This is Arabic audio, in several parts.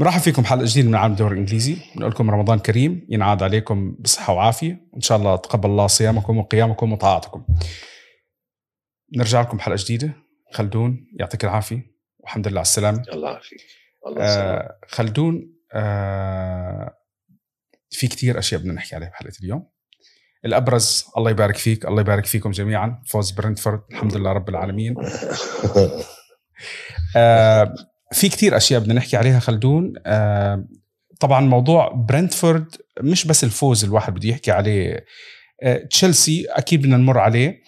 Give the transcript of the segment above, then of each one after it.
مرحبا فيكم حلقه جديدة من عالم الدوري الإنجليزي. بنقول لكم رمضان كريم ينعاد عليكم بصحة وعافية وإن شاء الله تقبل الله صيامكم وقيامكم وطاعتكم. نرجع لكم حلقه جديدة. خلدون يعطيك العافية والحمد لله على السلامة. الله يعافيك. الله آه خلدون آه في كتير أشياء بدنا نحكي عليها بحلقة اليوم. الأبرز الله يبارك فيك الله يبارك فيكم جميعا. فوز برنتفورد الحمد لله رب العالمين. آه في كتير أشياء بدنا نحكي عليها خلدون. آه طبعا موضوع برنتفورد مش بس الفوز الواحد بده يحكي عليه. آه تشيلسي أكيد بدنا نمر عليه.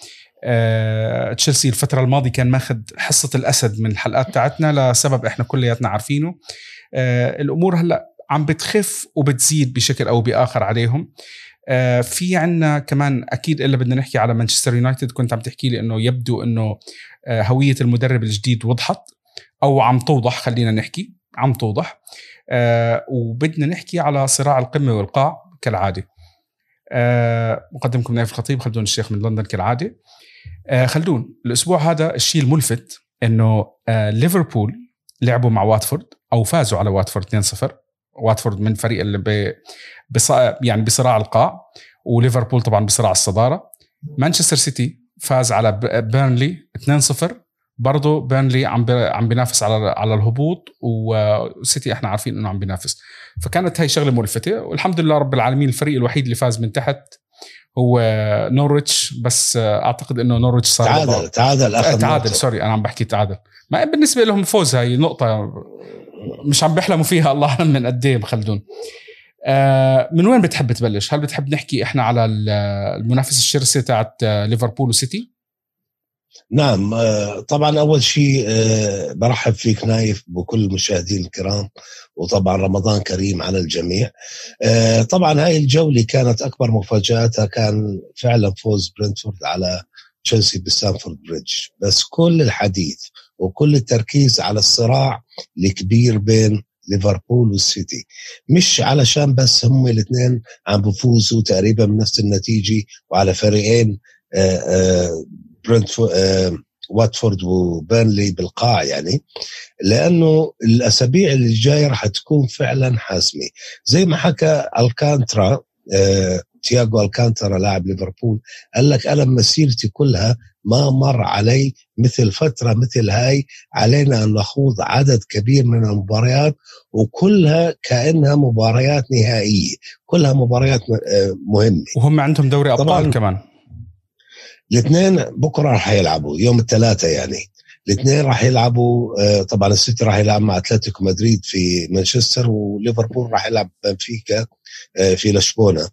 آه، تشيلسي الفترة الماضية كان ماخذ حصة الأسد من الحلقات تاعتنا لسبب إحنا كلياتنا عارفينه. آه، الأمور هلأ عم بتخف وبتزيد بشكل أو بآخر عليهم. آه، في عنا كمان أكيد إلا بدنا نحكي على مانشستر يونايتد كنت عم تحكي لي إنه يبدو إنه هوية المدرب الجديد وضحت. أو عم توضح خلينا نحكي عم توضح. وبدنا نحكي على صراع القمة والقاع كالعادة. مقدمكم نايف الخطيب خلدون الشيخ من لندن كالعادة. آه خلدون الأسبوع هذا الشيء الملفت إنه آه ليفربول لعبوا مع واتفورد أو فازوا على واتفورد 2-0 واتفورد من فريق اللي ب... يعني بصراع القاع وليفربول طبعا بصراع الصدارة. مانشستر سيتي فاز على بيرنلي 2-0 برضه بيرنلي عم. عم بينافس على على الهبوط وسيتي إحنا عارفين إنه عم بينافس فكانت هاي شغلة ملفتة والحمد لله رب العالمين الفريق الوحيد اللي فاز من تحت هو نورويتش بس أعتقد إنه نورويتش صار تعادل تعادل اخذ تعادل sorry أنا عم بحكي تعادل ما بالنسبة لهم فوز هاي نقطة مش عم بيحلموا فيها الله اعلم من قد إيه آه من وين بتحب تبلش؟ هل بتحب نحكي إحنا على المنافسة الشرسة تاعت ليفربول وسيتي؟ نعم طبعا أول شيء برحب فيك نايف بكل المشاهدين الكرام وطبعا رمضان كريم على الجميع. طبعا هاي الجولة كانت أكبر مفاجآتها كان فعلا فوز برنتفورد على تشيلسي بستانفورد بريدج. بس كل الحديث وكل التركيز على الصراع الكبير بين ليفربول والسيتي مش علشان بس هم الاثنين عم بفوزوا تقريبا بنفس النتيجة وعلى فريقين واتفورد وبيرنلي بالقاع يعني لأنه الأسابيع اللي جاية راح تكون فعلا حاسمة. زي ما حكى ألكانترا آه، تياغو ألكانترا لاعب ليفربول قال لك أنا مسيرتي كلها ما مر علي مثل فترة مثل هاي علينا أن نخوض عدد كبير من المباريات وكلها كأنها مباريات نهائية كلها مباريات مهمة. وهم عندهم دوري أبطال كمان. الاثنين بكرة راح يلعبوا يوم الثلاثاء يعني. الاثنين راح يلعبوا طبعا السيتي راح يلعب مع أتلتيكو مدريد في مانشستر وليفربول راح يلعب بنفيكا في لشبونة.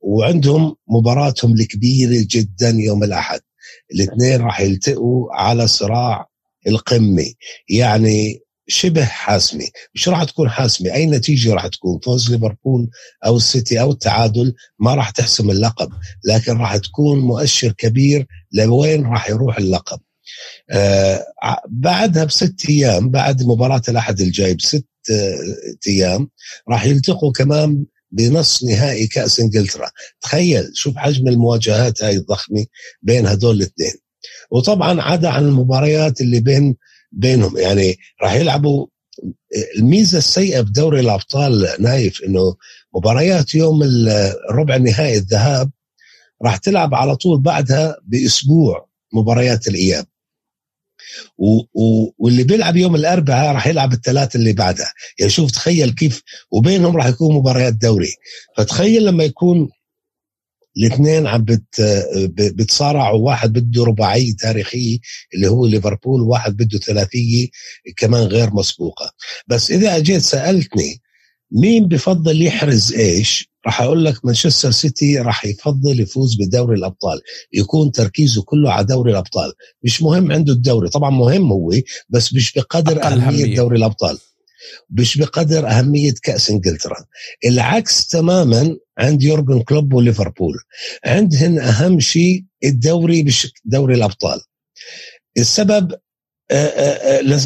وعندهم مباراتهم الكبيرة جدا يوم الأحد. الاثنين راح يلتقوا على صراع القمة. يعني شبه حاسمه مش راح تكون حاسمه أي نتيجة راح تكون؟ فوز ليفربول أو السيتي أو التعادل ما راح تحسم اللقب لكن راح تكون مؤشر كبير لوين راح يروح اللقب. آه بعدها بست أيام بعد مباراة الأحد الجاي بست آه أيام راح يلتقوا كمان بنص نهائي كأس إنجلترا. تخيل شوف حجم المواجهات هاي الضخمة بين هدول الاثنين. وطبعا عدا عن المباريات اللي بين بينهم. يعني راح يلعبوا. الميزة السيئة بدوري الأبطال نايف إنه مباريات يوم الربع النهائي الذهاب راح تلعب على طول بعدها بأسبوع مباريات الإياب. و و واللي بيلعب يوم الأربعاء راح يلعب الثلاث اللي بعدها. يعني شوف تخيل كيف وبينهم راح يكون مباريات دوري. فتخيل لما يكون الاثنين عم بت بتصارعوا واحد بده رباعية تاريخية اللي هو ليفربول وواحد بده ثلاثية كمان غير مسبوقة. بس إذا أجيت سألتني مين بفضل يحرز إيش راح أقول لك مانشستر سيتي راح يفضل يفوز بدوري الأبطال. يكون تركيزه كله على دوري الأبطال. مش مهم عنده الدوري طبعا مهم هو بس مش بقدر أهمية. دوري الأبطال. مش بقدر أهمية كأس إنجلترا. العكس تماما عند يورجن كلوب وليفربول. عندهن أهم شيء الدوري مش دوري الأبطال. السبب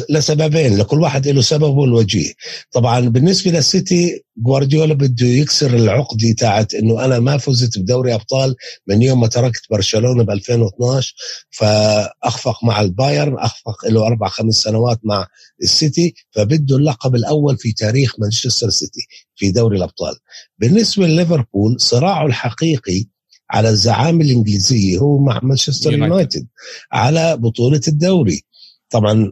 لسببين لكل واحد له سبب والوجيه طبعا بالنسبة للسيتي جوارديولا بده يكسر العقده تاعت إنه أنا ما فزت بدوري أبطال من يوم ما تركت برشلونة ب 2012 فأخفق مع البايرن أخفق له أربع خمس سنوات مع السيتي فبده اللقب الأول في تاريخ مانشستر سيتي في دوري الأبطال. بالنسبة لليفربول صراعه الحقيقي على الزعامة الإنجليزية هو مع مانشستر يونايتد على بطولة الدوري. طبعا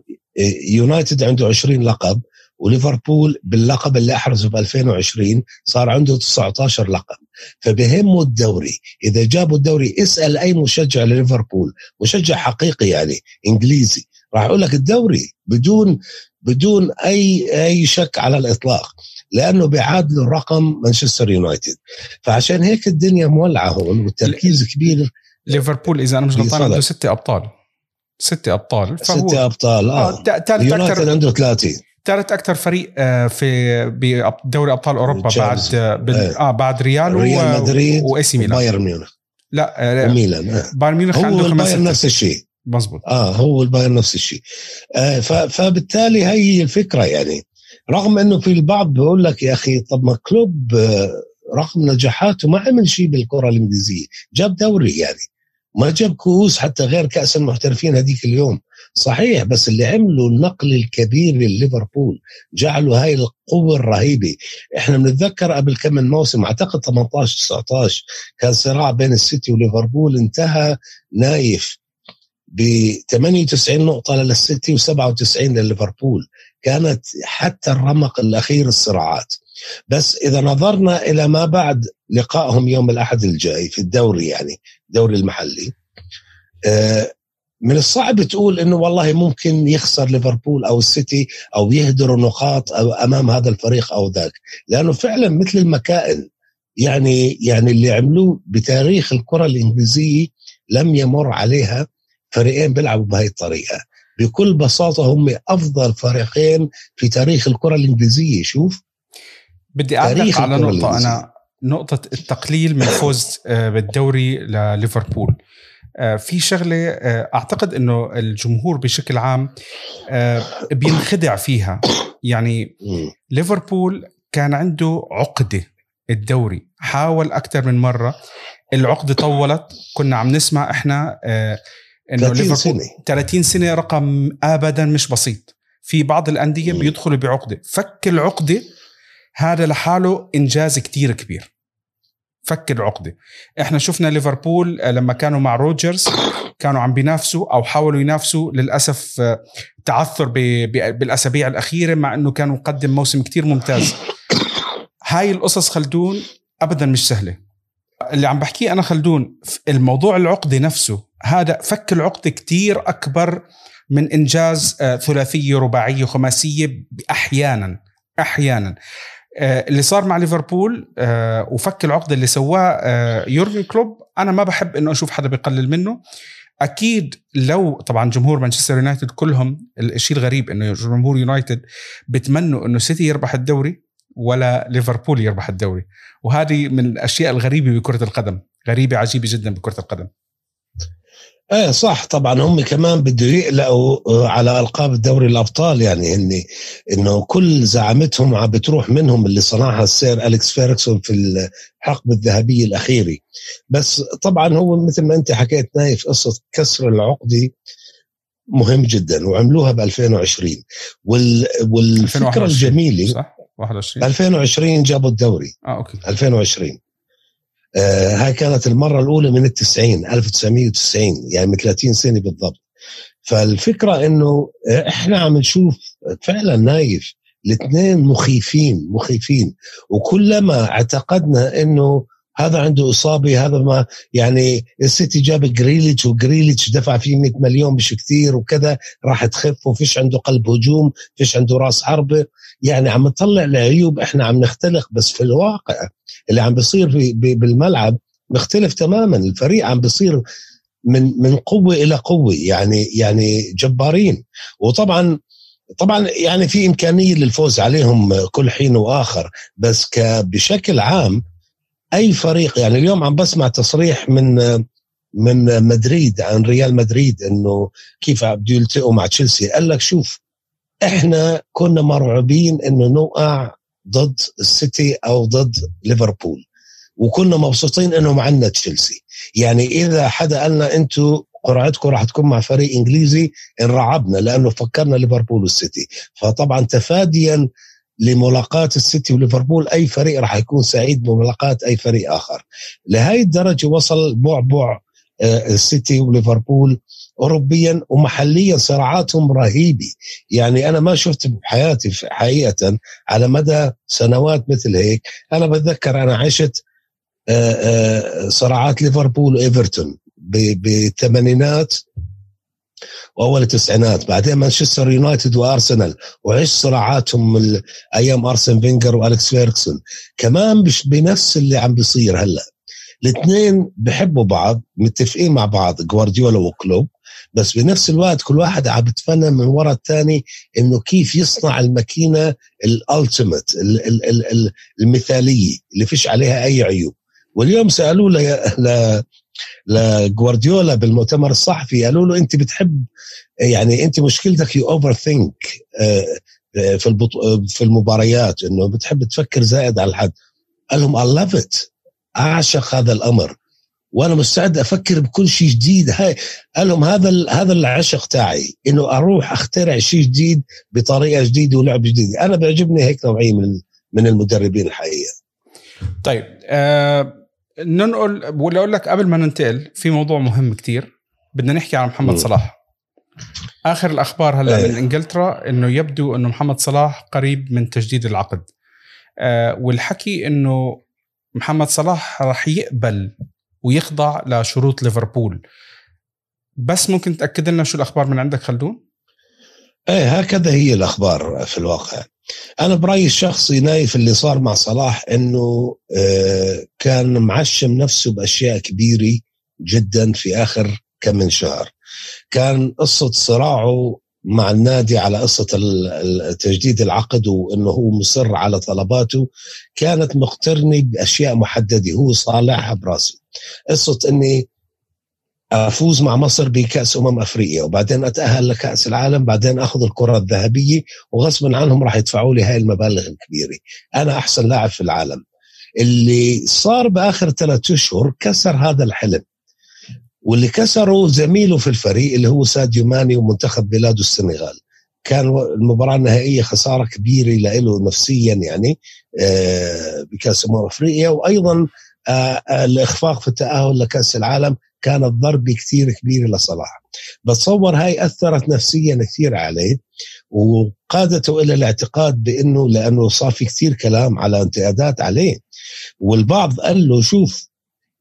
يونايتد عنده 20 لقب وليفربول باللقب اللي أحرزه ب 2020 صار عنده 19 لقب. فبهمه الدوري. إذا جابوا الدوري اسأل أي مشجع لليفربول. مشجع حقيقي يعني إنجليزي. راح أقول لك الدوري بدون بدون أي أي شك على الإطلاق لأنه بيعادلوا رقم مانشستر يونايتد. فعشان هيك الدنيا مولعة هون والتركيز كبير. ليفربول إذا أنا مش غلطان عنده ستة أبطال. ستة أبطال فهو ستة أبطال آه, آه ثالث أكثر عنده ثلاثة. ثالث أكثر فريق آه، في بدوري أبطال أوروبا بعد بال... إيه. آه بعد ريال ريال مدريد وإي سي ميلان. بايرن ميونخ. لا آه وميلان آه. بايرن ميونخ هو البايرن نفس الشيء. مزبوط آه هو البايرن نفس الشيء. آه فبالتالي هي الفكرة يعني. رغم إنه في البعض بيقول لك يا أخي طب ما كلوب آه، رغم نجاحاته ما عمل شيء بالكرة الإنجليزية جاب دوري يعني. ما جاب كؤوس حتى غير كأس المحترفين هذيك اليوم. صحيح بس اللي عملوا النقل الكبير لليفربول جعلوا هاي القوة الرهيبة. إحنا بنتذكر قبل كم من موسم أعتقد 18 19 كان صراع بين السيتي وليفربول انتهى نايف ب 98 نقطة للسيتي و97 لليفربول. كانت حتى الرمق الأخير الصراعات. بس إذا نظرنا إلى ما بعد لقائهم يوم الأحد الجاي في الدوري يعني الدوري المحلي آه، من الصعب تقول إنه والله ممكن يخسر ليفربول أو السيتي أو يهدروا نقاط أو أمام هذا الفريق أو ذاك. لأنه فعلا مثل المكائن يعني يعني اللي عملوه بتاريخ الكرة الإنجليزية لم يمر عليها فريقين بيلعبوا بهي الطريقة. بكل بساطة هم أفضل فريقين في تاريخ الكرة الإنجليزية شوف. بدي اعلق على نقطة أنا نقطة التقليل من فوز آه، بالدوري لليفربول. آه، في شغلة آه، أعتقد إنه الجمهور بشكل عام بينخدع فيها. يعني ليفربول كان عنده عقدة الدوري حاول أكثر من مرة. العقدة طولت كنا عم نسمع إحنا إنه 30 سنة. 30 سنة رقم ابدا مش بسيط. في بعض الأندية بيدخلوا بعقدة. فك العقدة هذا لحاله إنجاز كتير كبير. فك العقدة. إحنا شفنا ليفربول آه، لما كانوا مع روجرز كانوا عم بينافسوا أو حاولوا ينافسوا للأسف آه، تعثر بالأسابيع الأخيرة مع إنه كان مقدم موسم كتير ممتاز. هاي القصص خلدون ابدا مش سهلة. اللي عم بحكيه أنا خلدون الموضوع العقدة نفسه هذا فك العقده كتير أكبر من إنجاز آه، ثلاثية رباعية خماسية أحيانا أحيانا. آه، اللي صار مع ليفربول آه، وفك العقده اللي سواه يورجن كلوب أنا ما بحب إنه أشوف حدا بيقلل منه. أكيد لو طبعا جمهور مانشستر يونايتد كلهم الشيء الغريب إنه جمهور يونايتد بتمنوا إنه سيتي يربح الدوري ولا ليفربول يربح الدوري. وهذه من الأشياء الغريبة بكرة القدم غريبة عجيبة جدا بكرة القدم. إيه صح. طبعا هم كمان بده يقلقوا آه، على ألقاب دوري الأبطال. يعني هن إنه كل زعامتهم عم بتروح منهم اللي صنعها السير أليكس فيركسون في الحقبة الذهبية الأخيرة. بس طبعا هو مثل ما أنت حكيت نايف قصة كسر العقده مهم جدا وعملوها ب 2020 وال والفكرة الجميلة صح؟ 21 2020 جابوا الدوري. آه أوكي. 2020 آه هاي كانت المرة الأولى من التسعين 1990 يعني من 30 سنة بالضبط. فالفكرة إنه إحنا عم نشوف فعلا نايف الاثنين مخيفين مخيفين. وكلما اعتقدنا إنه هذا عنده إصابة هذا ما يعني السيتي جاب جريليتش وجريليتش دفع فيه 100 مليون مش كثير وكذا راح تخف وفيش عنده قلب هجوم فيش عنده راس حربه يعني عم نطلع العيوب إحنا عم نختلق بس في الواقع اللي عم بيصير في بالملعب مختلف تماما. الفريق عم بيصير من من قوة إلى قوة يعني يعني جبارين. وطبعا طبعا يعني في إمكانية للفوز عليهم كل حين وآخر بس بشكل عام أي فريق يعني اليوم عم بسمع تصريح من من مدريد عن ريال مدريد إنه كيف بده يلتقوا مع تشيلسي. قال لك شوف إحنا كنا مرعوبين إنه نوقع ضد السيتي أو ضد ليفربول وكنا مبسوطين إنه معنا تشيلسي. يعني إذا حدا قالنا أنتم قرعتكم راح تكون مع فريق إنجليزي انرعبنا لأنه فكرنا ليفربول والسيتي. فطبعا تفاديا لملاقاة السيتي وليفربول أي فريق راح يكون سعيد بملاقاة أي فريق آخر. لهي الدرجة وصل بعبع آه، السيتي وليفربول اوروبيا ومحليا صراعاتهم رهيبة. يعني أنا ما شفت بحياتي حقيقة على مدى سنوات مثل هيك. أنا بتذكر أنا عشت آه، آه، صراعات ليفربول وإيفرتون بالثمانينات وأول التسعينات بعدين مانشستر يونايتد وأرسنال وعشت صراعاتهم أيام أرسن فينجر وأليكس فيركسون كمان بنفس اللي عم بيصير هلأ. الاثنين بحبوا بعض متفقين مع بعض جوارديولا وكلوب. بس بنفس الوقت كل واحد عم بتفنن من وراء الثاني إنه كيف يصنع الماكينة ال ultimate المثالية اللي فيش عليها أي عيوب. واليوم سألوه لجوارديولا بالمؤتمر الصحفي قالوا له أنت بتحب يعني أنت مشكلتك you overthink في البطو... في المباريات إنه بتحب تفكر زائد على الحد. قال لهم I love it أعشق هذا الأمر. وأنا مستعد أفكر بكل شيء جديد. هاي قال لهم هذا هذا العشق تاعي إنه أروح أخترع شيء جديد بطريقة جديدة ولعب جديد. أنا بيعجبني هيك نوعية من من المدربين الحقيقة طيب آه ننقل ولا أقول لك قبل ما ننتقل في موضوع مهم كتير. بدنا نحكي عن محمد صلاح. آخر الأخبار هلأ من إيه. إنجلترا إنه يبدو إنه محمد صلاح قريب من تجديد العقد. آه والحكي إنه محمد صلاح راح يقبل ويخضع لشروط ليفربول. بس ممكن تأكد لنا شو الأخبار من عندك خلدون؟ إيه هكذا هي الأخبار في الواقع. أنا برأيي الشخصي نايف اللي صار مع صلاح إنه آه، كان معشم نفسه بأشياء كبيرة جدا في آخر كم من شهر. كان قصة صراعه مع النادي على قصة تجديد العقد وأنه هو مصر على طلباته كانت مقترنة بأشياء محددة هو صالحها براسه. قصة أني أفوز مع مصر بكأس أمم أفريقيا وبعدين أتأهل لكأس العالم بعدين أخذ الكرة الذهبية وغصبا عنهم راح يدفعوا لي هاي المبالغ الكبيرة. أنا أحسن لاعب في العالم. اللي صار بآخر ثلاثة أشهر كسر هذا الحلم. واللي كسره زميله في الفريق اللي هو ساديو ماني ومنتخب بلاده السنغال. كان المباراة النهائية خسارة كبيرة له نفسيا يعني آه، بكأس أمم أفريقيا وأيضا آه، آه، الإخفاق في التأهل لكأس العالم. كانت ضربة كثير كبيرة لصلاح بتصور هاي أثرت نفسيا كثير عليه وقادته إلى الاعتقاد بأنه لأنه صار في كثير كلام على انتقادات عليه. والبعض قال له شوف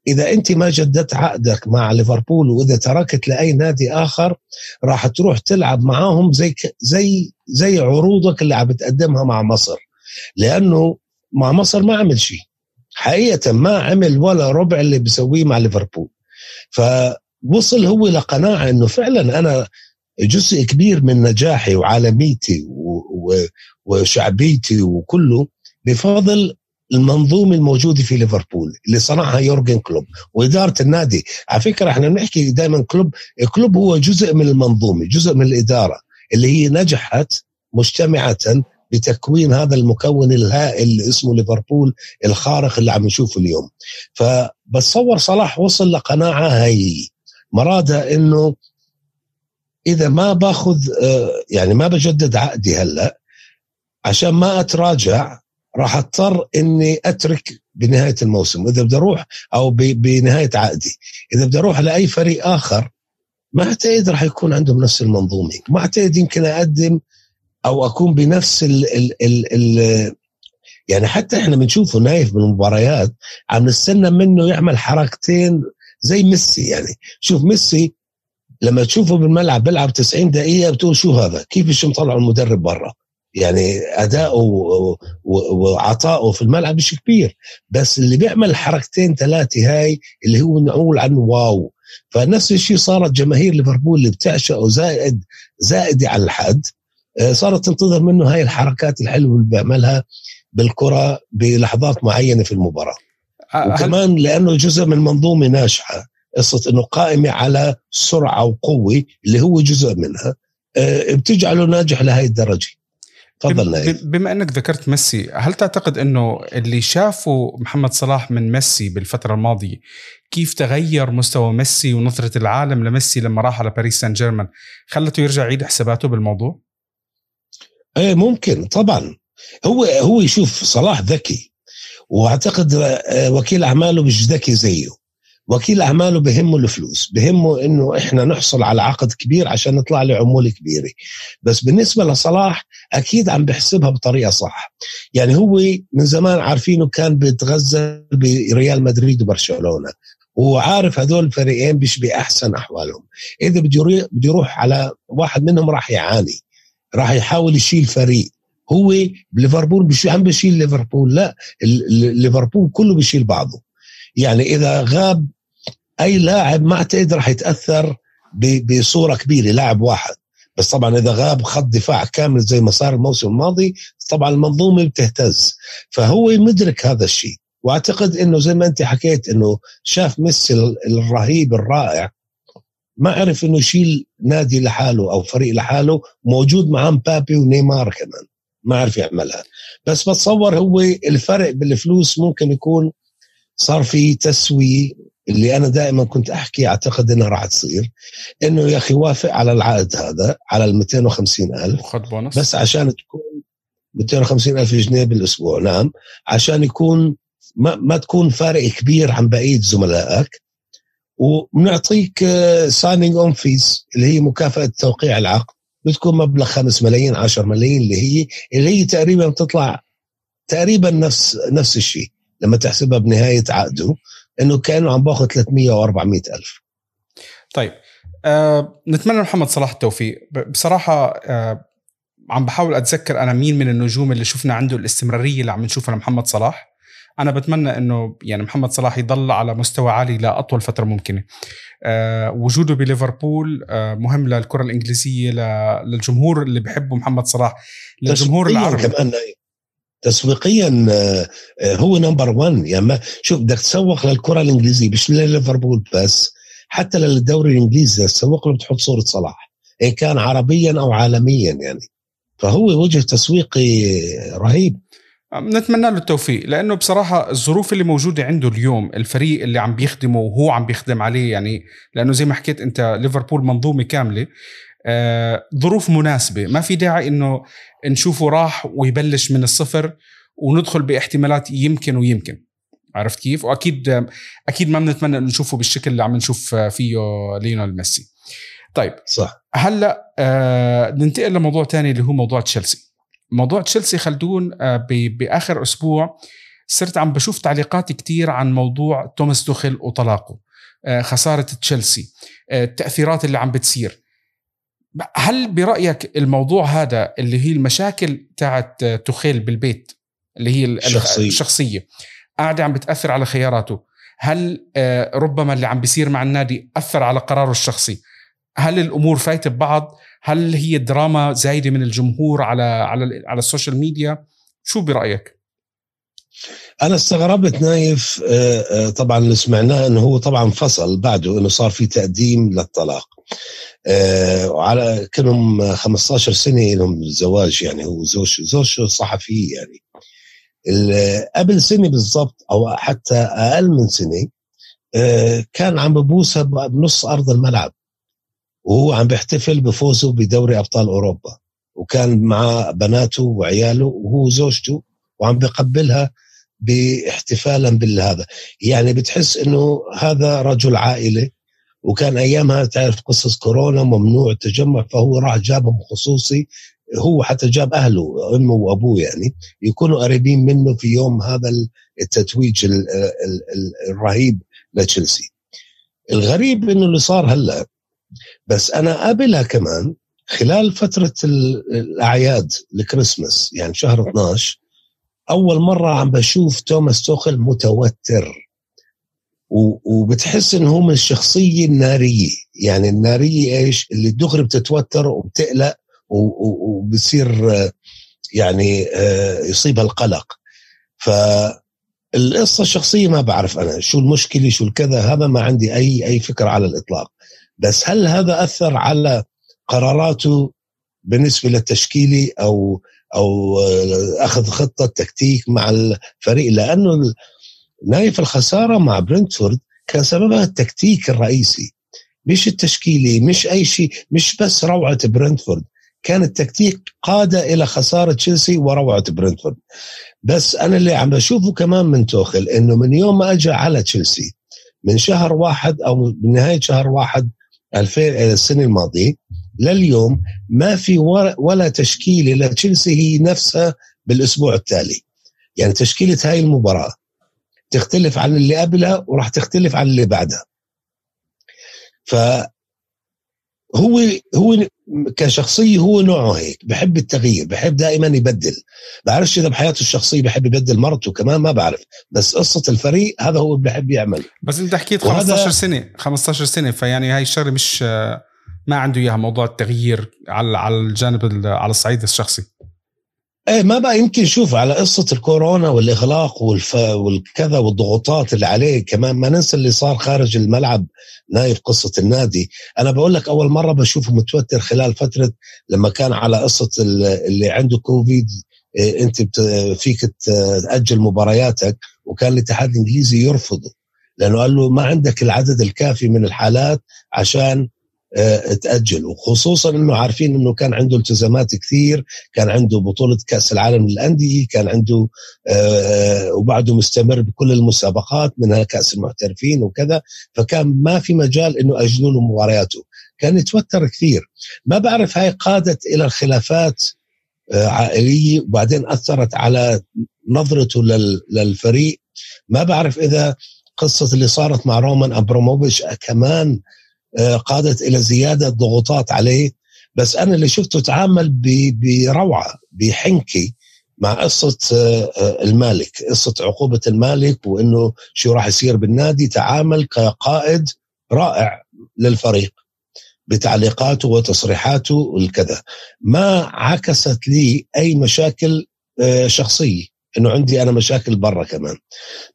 إذا أنت ما جددت عقدك مع ليفربول وإذا تركت لأي نادي آخر راح تروح تلعب معاهم زي زي زي عروضك اللي عم بتقدمها مع مصر. لأنه مع مصر ما عمل شيء. حقيقة ما عمل ولا ربع اللي بيسويه مع ليفربول. فوصل هو لقناعة إنه فعلا أنا جزء كبير من نجاحي وعالميتي وشعبيتي وكله بفضل المنظومة الموجودة في ليفربول اللي صنعها يورجن كلوب وإدارة النادي. على فكرة إحنا بنحكي دائما كلوب كلوب هو جزء من المنظومة جزء من الإدارة اللي هي نجحت مجتمعة بتكوين هذا المكون الهائل اللي اسمه ليفربول الخارق اللي عم نشوفه اليوم. فبتصور صلاح وصل لقناعة هي مرادها إنه إذا ما باخذ آه، يعني ما بجدد عقدي هلأ عشان ما أتراجع راح أضطر إني أترك بنهاية الموسم. اذا بدي أروح أو بنهاية عقدي. إذا بدي أروح لأي فريق آخر ما أعتقد راح يكون عندهم نفس المنظومة. ما أعتقد يمكن أقدم أو أكون بنفس ال ال ال ال يعني حتى إحنا بنشوفه نايف بالمباريات عم نستنى منه يعمل حركتين زي ميسي يعني. شوف ميسي لما تشوفه بالملعب بيلعب 90 دقيقة بتقول شو هذا؟ كيف مطلع المدرب برا؟ يعني أداؤه وعطائه في الملعب مش كبير. بس اللي بيعمل حركتين ثلاثة هاي اللي هو نقول عنه واو. فنفس الشيء صارت جماهير ليفربول اللي بتعشقه زائد زائدة على الحد. صارت تنتظر منه هاي الحركات الحلوة اللي بيعملها بالكرة بلحظات معينة في المباراة. وكمان لأنه جزء من منظومة ناجحة قصة إنه قائمة على سرعة وقوة اللي هو جزء منها آه، بتجعله ناجح لهي الدرجة. تفضل بما إنك ذكرت ميسي هل تعتقد إنه اللي شافوا محمد صلاح من ميسي بالفترة الماضية كيف تغير مستوى ميسي ونظرة العالم لميسي لما راح على باريس سان جيرمان؟ خلته يرجع يعيد حساباته بالموضوع؟ إيه ممكن طبعا. هو هو يشوف صلاح ذكي وأعتقد آه، وكيل أعماله مش ذكي زيه. وكيل أعماله بهمه الفلوس بهمه إنه إحنا نحصل على عقد كبير عشان نطلع له عموله كبيرة. بس بالنسبة لصلاح أكيد عم بحسبها بطريقة صح. يعني هو من زمان عارفينه كان بيتغزل بريال مدريد وبرشلونة. وعارف هذول الفريقين مش بأحسن أحوالهم. إذا بده يروح على واحد منهم راح يعاني. راح يحاول يشيل فريق. هو بليفربول مش عم بشيل ليفربول لا ليفربول كله بيشيل بعضه. يعني إذا غاب أي لاعب ما أعتقد راح يتأثر بصورة كبيرة لاعب واحد. بس طبعا إذا غاب خط دفاع كامل زي ما صار الموسم الماضي طبعا المنظومة بتهتز. فهو مدرك هذا الشيء. وأعتقد إنه زي ما أنت حكيت إنه شاف ميسي الرهيب الرائع. ما عرف إنه يشيل نادي لحاله أو فريق لحاله موجود معاه مبابي ونيمار كمان. ما عرف يعملها. بس بتصور هو الفرق بالفلوس ممكن يكون صار في تسوية اللي أنا دائما كنت أحكي أعتقد إنها راح تصير. إنه يا أخي وافق على العقد هذا على ال 250 ألف. بونص. بس عشان تكون 250 ألف جنيه بالأسبوع نعم. عشان يكون ما, ما تكون فارق كبير عن بقية زملائك. وبنعطيك signing-on fees اللي هي مكافأة توقيع العقد. بتكون مبلغ 5 ملايين 10 ملايين اللي هي اللي هي تقريبا بتطلع تقريبا نفس نفس الشيء. لما تحسبها بنهاية عقده إنه كأنه عم باخذ 300 و 400 ألف. طيب أه نتمنى محمد صلاح التوفيق. بصراحة أه عم بحاول أتذكر أنا مين من النجوم اللي شفنا عنده الاستمرارية اللي عم نشوفها لمحمد صلاح. أنا بتمنى إنه يعني محمد صلاح يضل على مستوى عالي لأطول فترة ممكنة. أه وجوده بليفربول أه مهم للكرة الإنجليزية للجمهور اللي بحبه محمد صلاح للجمهور العربي. كمان تسويقيا آه، آه، هو نمبر 1 يعني ما شوف بدك تسوق للكرة الإنجليزية مش لليفربول بس حتى للدوري الإنجليزي تسوق له بتحط صورة صلاح. ان كان عربيا أو عالميا يعني. فهو وجه تسويقي رهيب. نتمنى له التوفيق لأنه بصراحة الظروف اللي موجودة عنده اليوم الفريق اللي عم بيخدمه وهو عم بيخدم عليه يعني لأنه زي ما حكيت أنت ليفربول منظومة كاملة آه ظروف مناسبة. ما في داعي إنه نشوفه راح ويبلش من الصفر وندخل باحتمالات يمكن ويمكن. عرفت كيف؟ وأكيد أكيد ما بنتمنى إنه نشوفه بالشكل اللي عم نشوف فيه ليونيل ميسي. طيب صح. هلأ آه ننتقل لموضوع تاني اللي هو موضوع تشيلسي. موضوع تشيلسي خلدون آه بآخر أسبوع صرت عم بشوف تعليقات كتير عن موضوع توماس توخيل وطلاقه آه خسارة تشيلسي آه التأثيرات اللي عم بتصير. هل برأيك الموضوع هذا اللي هي المشاكل تاعت تخيل بالبيت اللي هي الشخصية, الشخصية قاعدة عم بتأثر على خياراته هل ربما اللي عم بيصير مع النادي أثر على قراره الشخصي؟ هل الأمور فايتة ببعض؟ هل هي دراما زايدة من الجمهور على على على السوشيال ميديا؟ شو برأيك؟ أنا استغربت نايف آه، آه، طبعا اللي سمعناه إنه هو طبعا فصل بعده إنه صار في تقديم للطلاق. آه، وعلى كلهم 15 سنة لهم زواج يعني هو زوج زوج صحفي يعني. قبل سنة بالضبط أو حتى أقل من سنة كان عم ببوسها بنص أرض الملعب. وهو عم بيحتفل بفوزه بدوري أبطال أوروبا. وكان مع بناته وعياله وهو زوجته وعم بقبلها باحتفالا بالهذا. يعني بتحس إنه هذا رجل عائلة وكان أيامها تعرف قصص كورونا ممنوع التجمع فهو راح جابهم خصوصي. هو حتى جاب أهله أمه وأبوه يعني يكونوا قريبين منه في يوم هذا التتويج الرهيب لتشيلسي. الغريب إنه اللي صار هلأ بس أنا قبلها كمان خلال فترة الأعياد الكريسماس يعني شهر 12 أول مرة عم بشوف توماس توخل متوتر. وبتحس انه هو من الشخصيه النارية. يعني النارية إيش؟ اللي دغري بتتوتر وبتقلق وبصير يعني آه، يصيبها القلق ف القصة الشخصية ما بعرف أنا شو المشكلة شو الكذا هذا ما عندي اي أي فكرة على الإطلاق. بس هل هذا أثر على قراراته بالنسبة للتشكيلي أو أو أخذ خطة تكتيك مع الفريق؟ لأنه نايف الخسارة مع برنتفورد كان سببها التكتيك الرئيسي. مش التشكيلي مش أي شيء مش بس روعة برنتفورد. كان التكتيك قاد إلى خسارة تشيلسي وروعة برنتفورد. بس أنا اللي عم بشوفه كمان من توخل إنه من يوم ما اجى على تشيلسي من شهر واحد أو من نهاية شهر واحد 2000 السنة الماضية لليوم ما في ولا تشكيلة لتشيلسي هي نفسها بالأسبوع التالي. يعني تشكيلة هاي المباراة تختلف عن اللي قبلها وراح تختلف عن اللي بعدها. ف هو هو كشخصيه هو نوعه هيك. بحب التغيير بحب دائما يبدل. بعرفش إذا بحياته الشخصية بحب يبدل مرته كمان ما بعرف. بس قصة الفريق هذا هو بحب يعمل. بس انت حكيت 15 سنة 15 سنة فيعني هاي الشغلة مش ما عنده إياها موضوع التغيير على على الجانب على الصعيد الشخصي. إيه ما بقى يمكن شوف على قصة الكورونا والإغلاق والف... والكذا والضغوطات اللي عليه كمان ما ننسى اللي صار خارج الملعب نايف قصة النادي. أنا بقول لك أول مرة بشوفه متوتر خلال فترة لما كان على قصة اللي عنده كوفيد إيه أنت بت... فيك تأجل مبارياتك وكان الاتحاد الإنجليزي يرفضه لأنه قال له ما عندك العدد الكافي من الحالات عشان آه، تاجل وخصوصا إنه عارفين إنه كان عنده التزامات كثير كان عنده بطولة كأس العالم للأندية كان عنده آه، وبعده مستمر بكل المسابقات منها كأس المحترفين وكذا. فكان ما في مجال إنه اجلوا له مبارياته. كان يتوتر كثير. ما بعرف هاي قادت إلى الخلافات آه، عائلية وبعدين أثرت على نظرته للفريق. ما بعرف إذا قصة اللي صارت مع رومان أبراموفيتش كمان قادت إلى زيادة ضغوطات عليه. بس أنا اللي شفته تعامل بروعة بحنكي مع قصة آه، آه، المالك قصة عقوبة المالك وأنه شو راح يصير بالنادي. تعامل كقائد رائع للفريق بتعليقاته وتصريحاته والكذا. ما عكست لي أي مشاكل شخصية. أنه عندي أنا مشاكل برا كمان.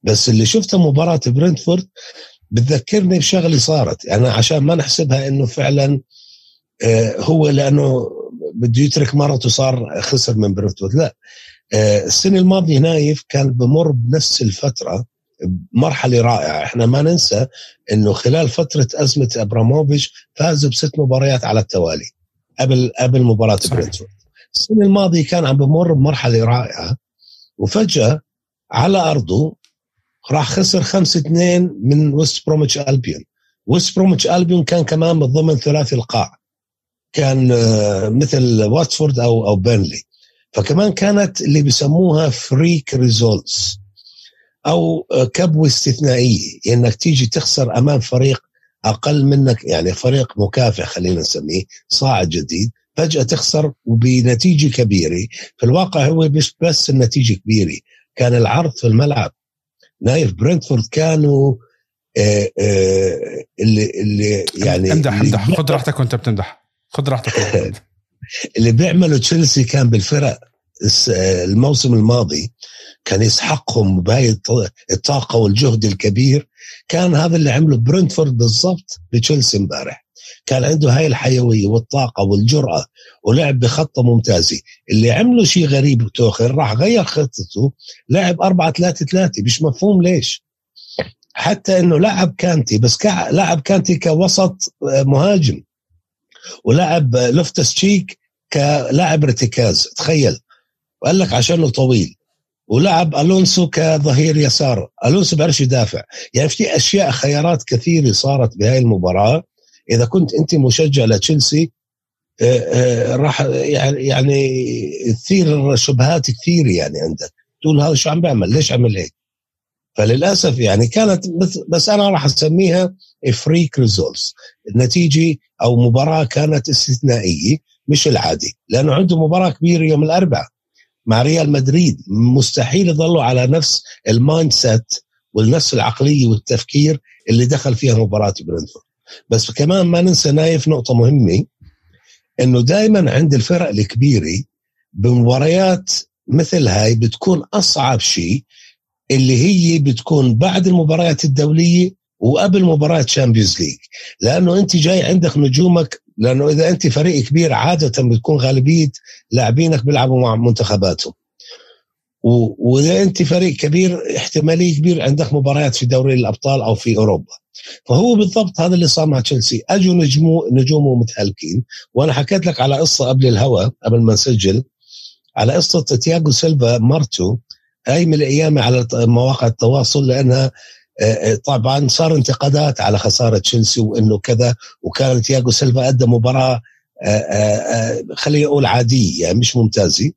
بس اللي شفته مباراة برنتفورد بتذكرني بشغلة صارت. يعني عشان ما نحسبها إنه فعلا آه، هو لأنه بده يترك مرته صار خسر من برنتفورد لا. آه، السنة الماضية نايف كان بمر بنفس الفترة مرحلة رائعة. إحنا ما ننسى إنه خلال فترة أزمة أبراموفيتش فازوا بست مباريات على التوالي قبل قبل مباراة برنتفورد السنة الماضية كان عم بمر بمرحلة رائعة وفجأة على أرضه راح خسر 5 2 من ويست بروميتش ألبيون. ويست بروميتش ألبيون كان كمان من ضمن ثلاثي القاع. كان آه، مثل واتفورد أو أو بيرنلي. فكمان كانت اللي بيسموها freak results أو آه، كبوة استثنائية. إنك تيجي تخسر أمام فريق أقل منك يعني فريق مكافح خلينا نسميه صاعد جديد فجأة تخسر وبنتيجة كبيرة. في الواقع هو مش بس النتيجة كبيرة كان العرض في الملعب. نايف برنتفورد كانوا آه، آه، اللي اللي يعني امدح امدح. خذ راحتك وانت بتمدح. خذ راحتك اللي بيعملوا تشيلسي كان بالفرق الموسم الماضي كان يسحقهم بهاي الطاقة والجهد الكبير. كان هذا اللي عمله برنتفورد بالضبط بتشيلسي امبارح. كان عنده هاي الحيوية والطاقة والجرأة ولعب بخطه ممتازة. اللي عمله شيء غريب توخر راح غير خطته لعب 4 3 3 مش مفهوم ليش. حتى إنه لعب كانتي بس لعب كانتي كوسط آه، مهاجم. ولعب لوفتس تشيك كلاعب ارتكاز تخيل. وقال لك عشانه طويل. ولعب ألونسو كظهير يسار. ألونسو بيعرفش يدافع. يعني في أشياء خيارات كثيرة صارت بهاي المباراة. إذا كنت أنت مشجع لتشيلسي آه، آه، راح يعني تثير شبهات كثير يعني عندك. تقول هذا شو عم بيعمل؟ ليش عمل هيك؟ فللأسف يعني كانت بس أنا راح أسميها freak results النتيجة أو مباراة كانت استثنائية مش العادي لأنه عنده مباراة كبيرة يوم الأربعاء مع ريال مدريد. مستحيل يظلوا على نفس ال mindset والنفس العقلية والتفكير اللي دخل فيها مباراة برنتفورد. بس كمان ما ننسى نايف نقطة مهمة إنه دائما عند الفرق الكبيرة بمباريات مثل هاي بتكون أصعب شيء اللي هي بتكون بعد المباريات الدولية وقبل مباراه Champions League لأنه أنت جاي عندك نجومك لأنه إذا أنت فريق كبير عادة بتكون غالبية لاعبينك بيلعبوا مع منتخباتهم. واذا أنت فريق كبير احتمالية كبير عندك مباريات في دوري الأبطال أو في أوروبا. فهو بالضبط هذا اللي صار مع تشيلسي. أجوا نجمو نجومه متهالكين. وأنا حكيت لك على قصة قبل الهوا قبل ما نسجل على قصة تياغو سيلفا مرته هاي من الأيام على مواقع التواصل لأنها آه، آه، طبعا صار انتقادات على خسارة تشيلسي وإنه كذا وكان تياغو سيلفا أدى مباراة آه، خليني أقول عادية يعني مش ممتازة.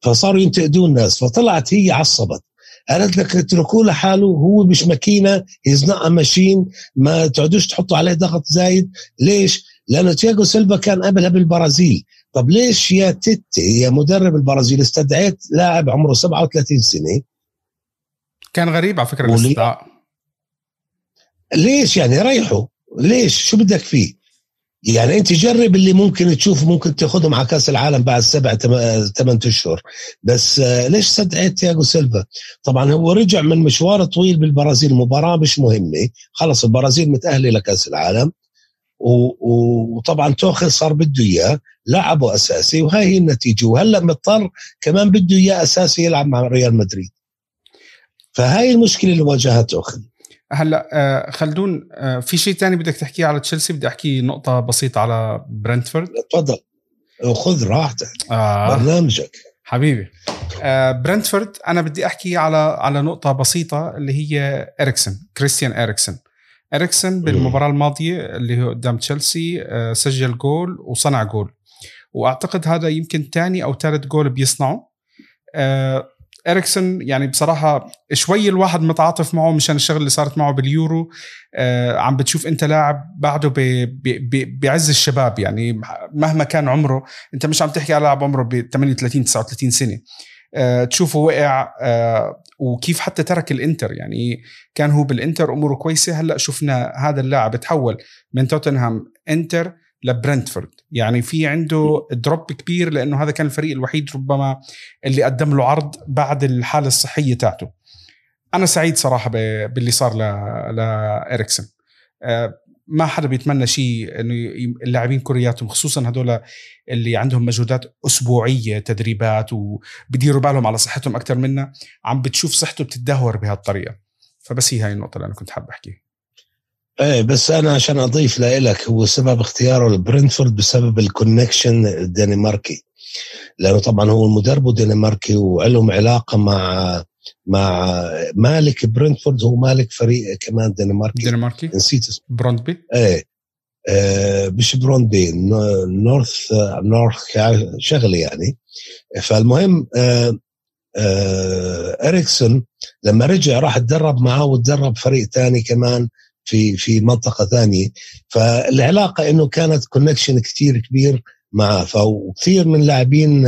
فصاروا ينتقدون الناس فطلعت هي عصبت. قالت لك اتركوه لحاله هو مش ماكينة he's not machine ما تقعدوش تحطوا عليه ضغط زايد. ليش؟ لأنه تياغو سيلفا كان قبلها بالبرازيل. طب ليش يا تيتي يا مدرب البرازيل استدعيت لاعب عمره 37 سنة؟ كان غريب على فكرة الاستدعاء. ليش يعني؟ ريحه ليش؟ شو بدك فيه؟ يعني انت جرب اللي ممكن تشوف ممكن تاخذهم على كأس العالم بعد سبع ثمان أشهر. بس آه، ليش استدعيت تياغو سيلفا؟ طبعا هو رجع من مشوار طويل بالبرازيل مباراة مش مهمة. خلص البرازيل متأهلة لكأس العالم. وطبعا توخل صار بده إياه لعبه أساسي وهي هي النتيجة. وهلأ مضطر كمان بده إياه أساسي يلعب مع ريال مدريد. فهاي المشكلة اللي واجهها توخل هلأ آه، خلدون آه، في شيء ثاني بدك تحكيه على تشيلسي؟ بدي أحكي نقطة بسيطة على برنتفورد. تفضل. خذ راحتك. آه. برنامجك. حبيبي. آه برنتفورد أنا بدي أحكي على على نقطة بسيطة اللي هي إريكسن كريستيان إريكسن. إريكسن بالمباراة الماضية اللي هو قدام تشيلسي آه سجل جول وصنع جول. وأعتقد هذا يمكن ثاني أو ثالث جول بيصنعه. آه إريكسن يعني بصراحة شوي الواحد متعاطف معه مشان الشغل اللي صارت معه باليورو. آه عم بتشوف أنت لاعب بعده بعز الشباب يعني مهما كان عمره أنت مش عم تحكي على لاعب عمره ب 38 39 سنة. آه تشوفه وقع آه وكيف حتى ترك الإنتر يعني كان هو بالإنتر أموره كويسة. هلأ شفنا هذا اللاعب تحول من توتنهام إنتر لبرنتفورد. يعني في عنده drop كبير لأنه هذا كان الفريق الوحيد ربما اللي قدم له عرض بعد الحالة الصحية تاعته. أنا سعيد صراحة باللي صار لإريكسن آه، ما حدا بيتمنى شيء إنه اللاعبين كورياتهم خصوصا هدول اللي عندهم مجهودات أسبوعية تدريبات وبديروا بالهم على صحتهم أكثر منا عم بتشوف صحته بتتدهور بهالطريقة. فبس هي هاي النقطة اللي أنا كنت حابب أحكيها. إيه بس أنا عشان أضيف لك هو سبب اختياره لبرنتفورد بسبب ال connection الدنماركي. لأنه طبعا هو المدرب دنماركي وعنده علاقة مع مع مالك برنتفورد هو مالك فريق كمان دنماركي. دنماركي؟ نسيت اسمه. بروندبي إيه آه مش بروندبي نورث نورث شغله يعني. فالمهم آه إريكسون لما رجع راح تدرب معه وتدرب فريق ثاني كمان. في في منطقة ثانية. فالعلاقة إنه كانت connection كثير كبير معه. فكثير من لاعبين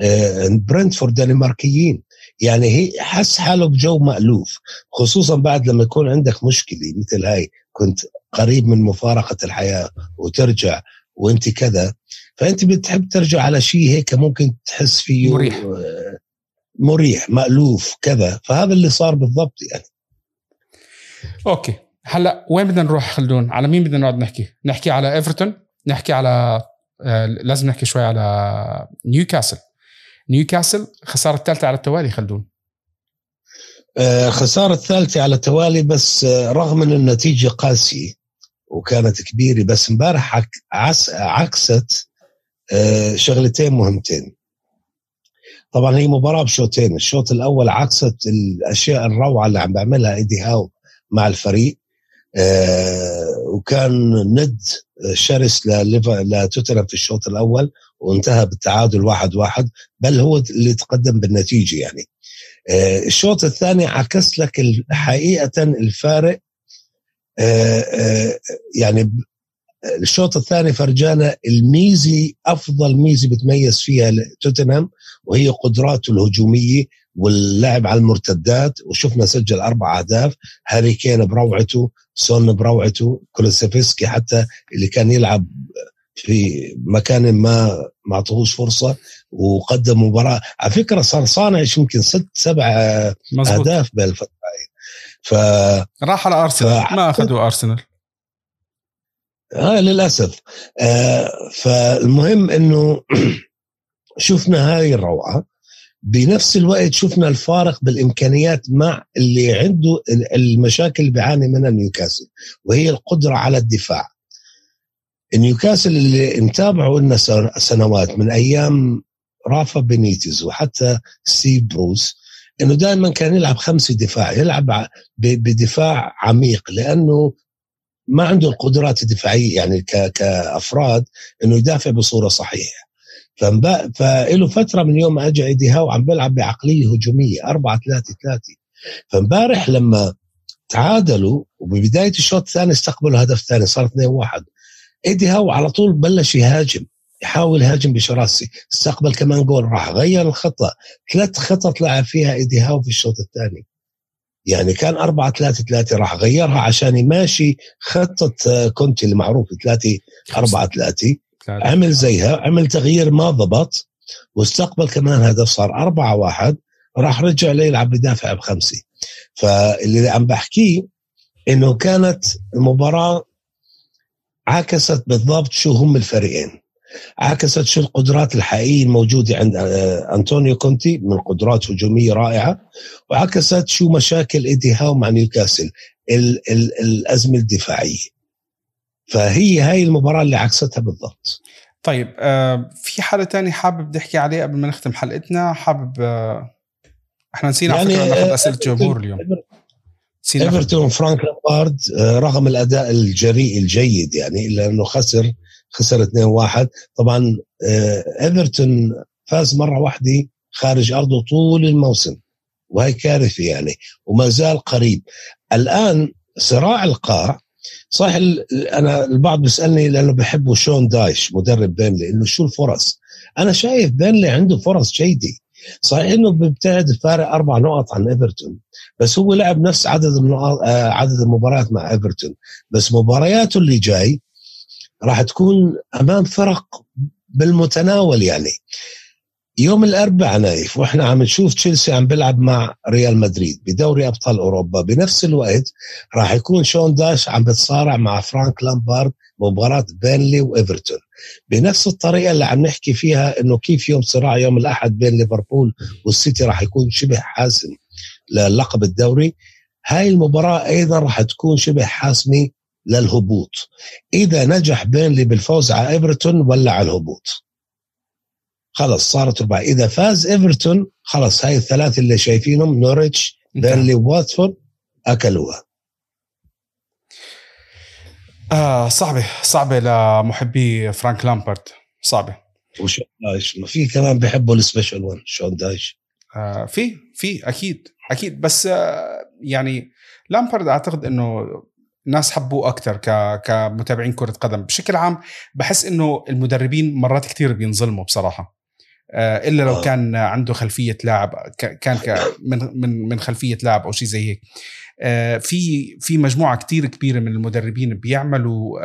آه، برنتفورد دنماركيين. يعني هي حس حاله بجو مألوف. خصوصا بعد لما يكون عندك مشكلة مثل هاي كنت قريب من مفارقة الحياة وترجع وأنت كذا. فأنت بتحب ترجع على شيء هيك ممكن تحس فيه مريح. آه، مريح مألوف كذا. فهذا اللي صار بالضبط يعني. أوكي. هلا وين بدنا نروح خلدون؟ على مين بدنا نقعد نحكي؟ نحكي على إيفرتون نحكي على آه لازم نحكي شوي على نيوكاسل. نيوكاسل خسارة الثالثة على التوالي خلدون. آه خسارة الثالثة على التوالي بس آه رغم إن النتيجة قاسية وكانت كبيرة بس امبارح عكست آه شغلتين مهمتين. طبعا هي مباراة بشوطين الشوط الأول عكست الأشياء الروعة اللي عم بيعملها إيدي هاو مع الفريق. وكان ند شرس لتوتنهام في الشوط الأول وانتهى بالتعادل واحد واحد بل هو اللي تقدم بالنتيجة يعني. آه، الشوط الثاني عكس لك حقيقة الفارق آه، يعني الشوط الثاني فرجانا الميزة أفضل ميزه بتميز فيها توتنهام وهي قدراته الهجومية واللعب على المرتدات وشفنا سجل أربع أهداف هاري كين بروعته سون بروعته كولوسيفسكي حتى اللي كان يلعب في مكان ما ما أعطوهوش فرصة وقدم مباراة. على فكرة صار صانع يمكن ست سبع أهداف بالفترة ف راح على أرسنال. ما أخذوا أرسنال. آه للأسف. آه فالمهم إنه شفنا هاي الروعة. بنفس الوقت شفنا الفارق بالإمكانيات مع اللي عنده المشاكل اللي بيعاني منها نيوكاسل وهي القدرة على الدفاع. نيوكاسل اللي متابعه لنا سنوات من أيام رافا بينيتز وحتى ستيف بروس إنه دائما كان يلعب خمسة دفاع يلعب بدفاع عميق لأنه ما عنده القدرات الدفاعية يعني كأفراد إنه يدافع بصورة صحيحة. فله فترة من يوم ما اجى إيدي هاو عم بيلعب بعقلية هجومية 4 3 3 فامبارح لما تعادلوا وببداية الشوط الثاني استقبلوا هدف ثاني صار 2 1 إيدي هاو على طول بلش يهاجم يحاول يهاجم بشراسه استقبل كمان جول راح غير الخطه ثلاث خطط لعب فيها إيدي هاو في الشوط الثاني. يعني كان 4 3 3 راح غيرها عشان يماشي خطة آه، كونتي المعروف 3 4 3 عمل زيها عمل تغيير ما ضبط واستقبل كمان هدف صار 4 1 راح رجع ليلعب بدافع بخمسة. فاللي عم بحكيه إنه كانت المباراة عكست بالضبط شو هم الفريقين. عكست شو القدرات الحقيقية الموجودة عند آه، أنطونيو كونتي من قدرات هجومية رائعة وعكست شو مشاكل إيدي هاو مع نيوكاسل ال ال الأزمة الدفاعية. فهي هاي المباراة اللي عكستها بالضبط. طيب آه في حدا تاني حابب نحكي عليه قبل ما نختم حلقتنا؟ حابب آه إحنا نسينا يعني على فكرة ناخذ أسئلة الجمهور اليوم. إيفرتون فرانك لامبارد آه، رغم الأداء الجريء الجيد يعني إلا أنه خسر خسر 2-1 طبعا آه، إيفرتون فاز مرة واحدة خارج أرضه طول الموسم وهي كارثة يعني وما زال قريب. الآن صراع القاع صح أنا البعض بيسألني لأنه بحبوا شون دايش مدرب بينلي إنه شو الفرص؟ أنا شايف بيرنلي عنده فرص جيدة. صحيح إنه بيبتعد فارق أربع نقط عن إيفرتون بس هو لعب نفس عدد آه، عدد المباريات مع إيفرتون بس مبارياته اللي جاي راح تكون أمام فرق بالمتناول يعني. يوم الأربعاء نايف وإحنا عم نشوف تشيلسي عم بيلعب مع ريال مدريد بدوري أبطال أوروبا بنفس الوقت راح يكون شون دايش عم بتصارع مع فرانك لامبارد مباراة بيرنلي وإيفرتون. بنفس الطريقة اللي عم نحكي فيها إنه كيف يوم صراع يوم الأحد بين ليفربول والسيتي راح يكون شبه حاسم للقب الدوري. هاي المباراة أيضا راح تكون شبه حاسمة للهبوط. إذا نجح بيرنلي بالفوز على إيفرتون ولا على الهبوط؟ خلص صارت ربع إذا فاز إيفرتون خلص هاي الثلاثه اللي شايفينهم نوريتش بيرنلي واتفورد أكلوها. آه صعبة صعبة لمحبي فرانك لامبارد صعبة. وشون دايش ما في كمان بيحبوا ال special one شون دايش. آه في في أكيد أكيد. بس آه يعني لامبارد أعتقد إنه ناس حبوه أكثر ك... كمتابعين كرة قدم. بشكل عام بحس إنه المدربين مرات كثير بينظلموا بصراحة. آه، إلا لو آه. كان عنده خلفية لاعب كان من من من خلفية لاعب أو شيء زي هيك. آه، في في مجموعة كتير كبيرة من المدربين بيعملوا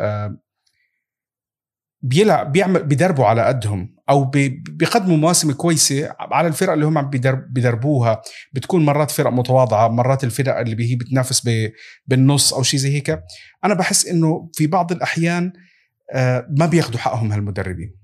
بيلعب بيعمل بيدربوا على قدهم أو بيقدموا مواسم كويسة على الفرق اللي هم بيدربوها. بتكون مرات فرق متواضعة مرات الفرق اللي هي بتنافس بالنص أو شيء زي هيك. أنا بحس إنه في بعض الأحيان ما بياخذوا حقهم هالمدربين.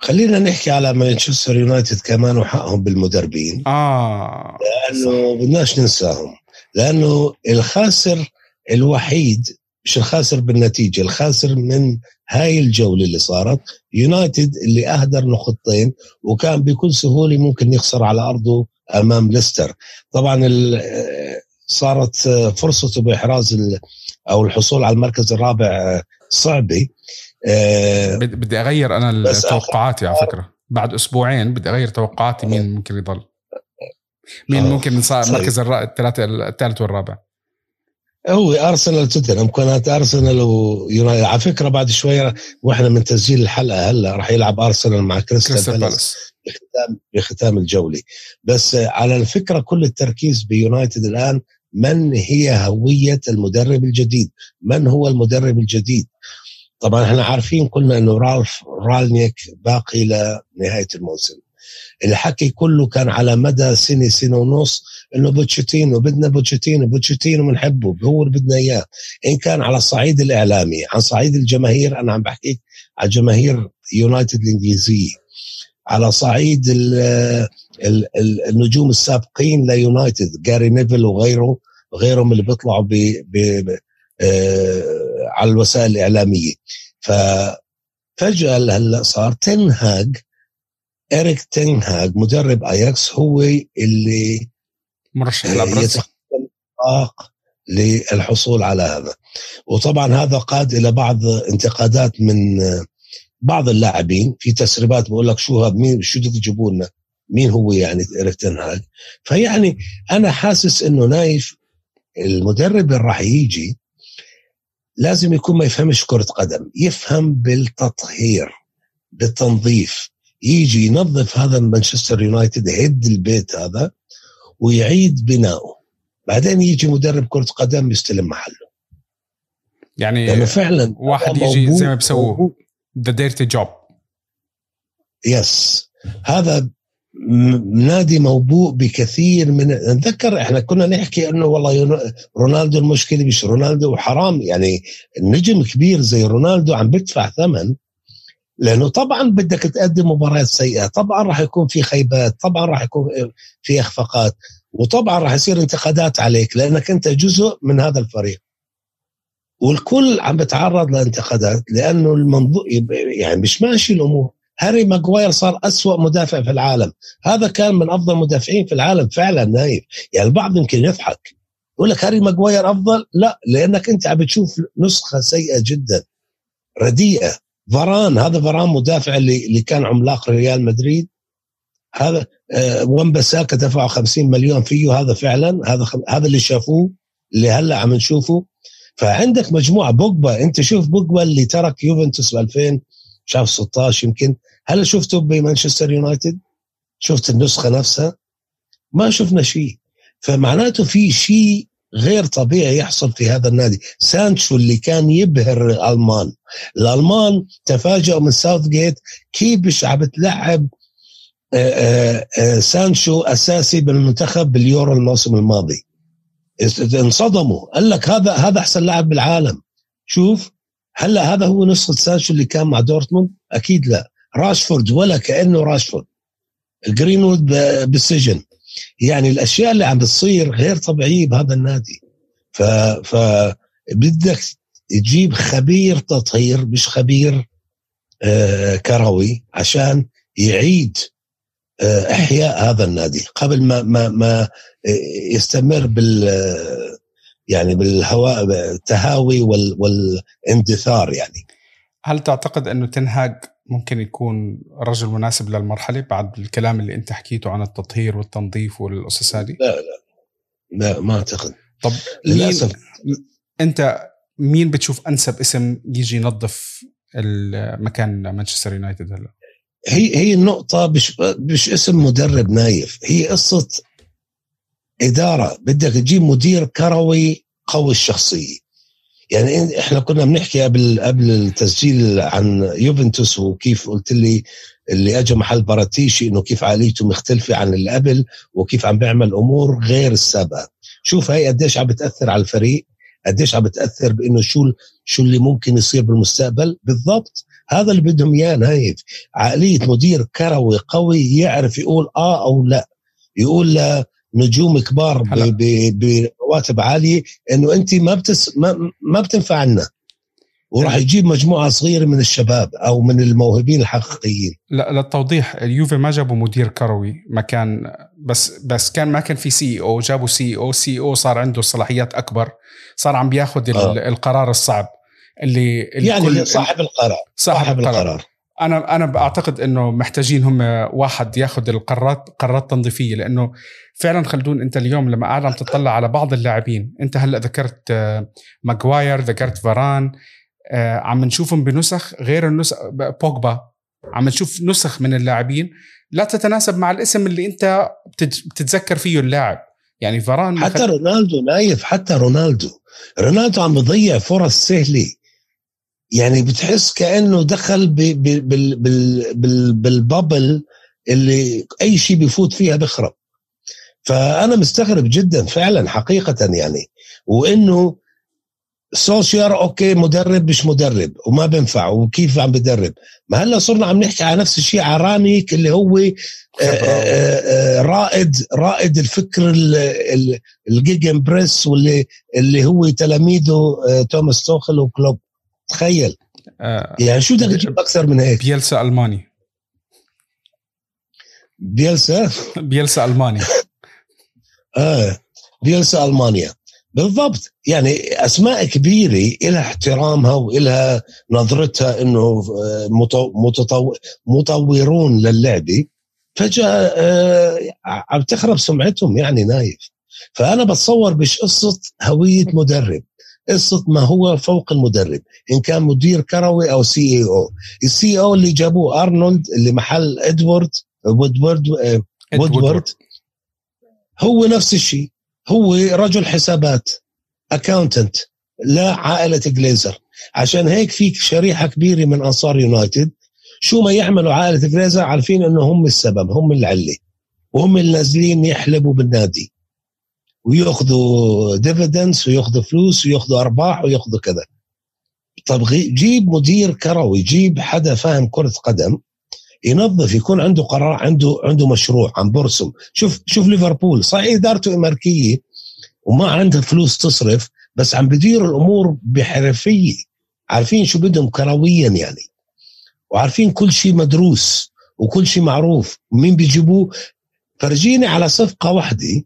خلينا نحكي على مانشستر يونايتد كمان وحقهم بالمدربين. آه لأنه بدناش ننساهم. لأنه الخاسر الوحيد مش الخاسر بالنتيجة؟ الخاسر من هاي الجولة اللي صارت. يونايتد اللي أهدر نقطتين وكان بكل سهولة ممكن يخسر على أرضه أمام ليستر. طبعا صارت فرصته بإحراز أو الحصول على المركز الرابع صعبة. آه، بدي أغير أنا توقعاتي على فكرة. بعد أسبوعين بدي أغير توقعاتي مين ممكن يضل. مين آه. ممكن يصير المركز الثلاثة الثالث والرابع. هو ارسنال توتنهام كانت ارسنال ويونايتد على فكرة بعد شوية وإحنا من تسجيل الحلقة هلأ راح يلعب ارسنال مع كريستال بالاس بختام بختام الجوله بس على الفكرة كل التركيز بيونايتد الآن من هي هوية المدرب الجديد؟ من هو المدرب الجديد؟ طبعا إحنا عارفين كلنا إنه رالف رانغنيك باقي لنهاية الموسم الحكي كله كان على مدى سنة سنة ونص إنه بوكيتينو بدنا بوكيتينو بوكيتينو بنحبه هو اللي بدنا إياه. إن كان على الصعيد الإعلامي عن صعيد الجماهير أنا عم بحكيك على جماهير يونايتد الإنجليزية. على صعيد ال ال ال النجوم السابقين ليونايتد جاري نيفل وغيره وغيرهم اللي بيطلعوا ب آه على الوسائل الإعلامية. ففجاه هلأ صار تنهاج اريك تنهاج مدرب أياكس هو اللي مرشح الابرز للحصول على هذا. وطبعا هذا قاد إلى بعض انتقادات من بعض اللاعبين في تسريبات بقول لك شو هذا مين شو بدك تجيبوا لنا؟ مين هو يعني اريك تنهاج؟ فيعني أنا حاسس إنه نايف المدرب اللي راح يجي لازم يكون ما يفهمش كرة قدم يفهم بالتطهير بالتنظيف. يجي ينظف هذا مانشستر يونايتد يهد البيت هذا ويعيد بناؤه بعدين يجي مدرب كرة قدم يستلم محله. يعني لأنه فعلا واحد يجي زي ما بيسووه the dirty job yes هذا نادي موبوء بكثير من نتذكر إحنا كنا نحكي إنه والله رونالدو المشكلة مش رونالدو وحرام يعني النجم كبير زي رونالدو عم بدفع ثمن لأنه طبعا بدك تقدم مباريات سيئة طبعا راح يكون في خيبات طبعا راح يكون في إخفاقات وطبعا راح يصير انتقادات عليك لأنك أنت جزء من هذا الفريق. والكل عم بتعرض لانتقادات لأنه المنظور يعني مش ماشي الأمور. هاري ماجواير صار أسوأ مدافع في العالم. هذا كان من أفضل المدافعين في العالم فعلا نايف. يعني البعض يمكن يضحك. يقول لك هاري ماجواير أفضل؟ لا لأنك أنت عم بتشوف نسخة سيئة جدا رديئة. فران هذا فران مدافع اللي, اللي كان عملاق ريال مدريد. هذا آه ووان بيساكا دفعوا 50 مليون فيه هذا فعلا هذا هذا اللي شافوه اللي هلأ عم نشوفه. فعندك مجموعة بوجبا أنت شوف بوجبا اللي ترك يوفنتوس ب 2000 شاف 16 يمكن. هل شفته بمانشستر يونايتد؟ شفت النسخة نفسها؟ ما شفنا شيء. فمعناته في شيء غير طبيعي يحصل في هذا النادي. سانشو اللي كان يبهر الألمان. الألمان تفاجئوا من ساوث جيت كيف مش عم بتلعب سانشو أساسي بالمنتخب باليورو الموسم الماضي. انصدموا. قال لك هذا هذا أحسن لاعب بالعالم. شوف هلا هذا هو نسخة سانشو اللي كان مع دورتموند؟ أكيد لا. راشفورد ولا كأنه راشفورد. جرينوود بالسجن. يعني الأشياء اللي عم بتصير غير طبيعية بهذا النادي. ف ف بدك تجيب خبير تطهير مش خبير آه كروي عشان يعيد آه إحياء هذا النادي. قبل ما ما ما يستمر بال يعني بالهواء التهاوي وال والاندثار يعني. هل تعتقد أنه تنهاج ممكن يكون رجل مناسب للمرحلة بعد الكلام اللي انت حكيته عن التطهير والتنظيف والقصص هذه؟ لا لا. لا ما أعتقد. طب للأسف. انت مين بتشوف أنسب اسم يجي ينظف المكان مانشستر يونايتد هلا؟ هي هي النقطة مش مش اسم مدرب نايف، هي قصة إدارة. بدك تجيب مدير كروي قوي الشخصية. يعني إحنا كنا بنحكي قبل قبل التسجيل عن يوفنتوس وكيف قلت لي اللي اجى محل باراتيشي إنه كيف عاليته مختلفة عن اللي قبل وكيف عم بيعمل أمور غير السابقة. شوف هي قديش عم بتأثر على الفريق قديش عم بتأثر بإنه شو شو اللي ممكن يصير بالمستقبل. بالضبط هذا اللي بدهم إياه نايف. عقلية مدير كروي قوي يعرف يقول آه أو لا. يقول نجوم كبار برواتب عاليه إنه انت ما بتس ما, ما بتنفع لنا. وراح يجيب مجموعة صغيرة من الشباب أو من الموهوبين الحقيقيين. لا للتوضيح اليوفي ما جابوا مدير كروي ما كان بس بس كان ما كان في CEO جابوا CEO CEO صار عنده صلاحيات أكبر صار عم بياخذ آه. القرار الصعب اللي يعني صاحب القرار. صاحب, صاحب القرار. القرار. أنا أنا بعتقد إنه محتاجين هم واحد ياخذ القرارات قرارات تنظيفية لأنه فعلا خلدون أنت اليوم لما قاعد عم تطلع على بعض اللاعبين أنت هلأ ذكرت آه، ماجواير ذكرت فاران آه، عم نشوفهم بنسخ غير النسخ بوجبا عم نشوف نسخ من اللاعبين لا تتناسب مع الاسم اللي أنت بتتذكر فيه اللاعب. يعني فاران حتى رونالدو نايف حتى رونالدو. رونالدو عم بضيع فرص سهلة. يعني بتحس كأنه دخل بالبابل اللي أي شيء بيفوت فيها بخرب فأنا مستغرب جدا فعلا حقيقه يعني. وإنه سولشاير okay مدرب مش مدرب وما بينفع وكيف عم بدرب ما هلأ صرنا عم نحكي على نفس الشيء على رانجنيك اللي هو آه، آه، آه، رائد رائد الفكر ال gegenpress واللي اللي هو تلاميذه توماس توخل وكلوب. تخيل. يعني شو بدك تجيب أكثر من هيك؟ بيلسا ألماني. بيلسا؟ بيلسا ألماني. آه بيلسا ألمانيا. بالضبط. يعني أسماء كبيرة لها احترامها وإلها نظرتها إنه آه، مطورون للعبة. فجأة آه، عم تخرب سمعتهم يعني نايف. فأنا بتصور مش قصة هوية مدرب. قصه ما هو فوق المدرب إن كان مدير كروي أو CEO ال CEO اللي جابوه أرنولد اللي محل إدوارد وودورد وودورد هو نفس الشيء. هو رجل حسابات accountant لا عائلة جليزر عشان هيك في شريحة كبيرة من أنصار يونايتد. شو ما يعملوا عائلة جليزر عارفين إنه هم السبب هم العلة وهم اللي نازلين يحلبوا بالنادي. وياخذوا dividends وياخذوا فلوس وياخذوا أرباح وياخذوا كذا. طب جيب مدير كروي جيب حدا فاهم كرة قدم ينظف يكون عنده قرار عنده عنده مشروع عم برسم شوف شوف ليفربول صحيح إدارته أمريكية وما عنده فلوس تصرف بس عم بدير الأمور بحرفية. عارفين شو بدهم كرويا يعني. وعارفين كل شيء مدروس وكل شيء معروف. ومين بيجيبوه؟ فرجيني على صفقة واحدة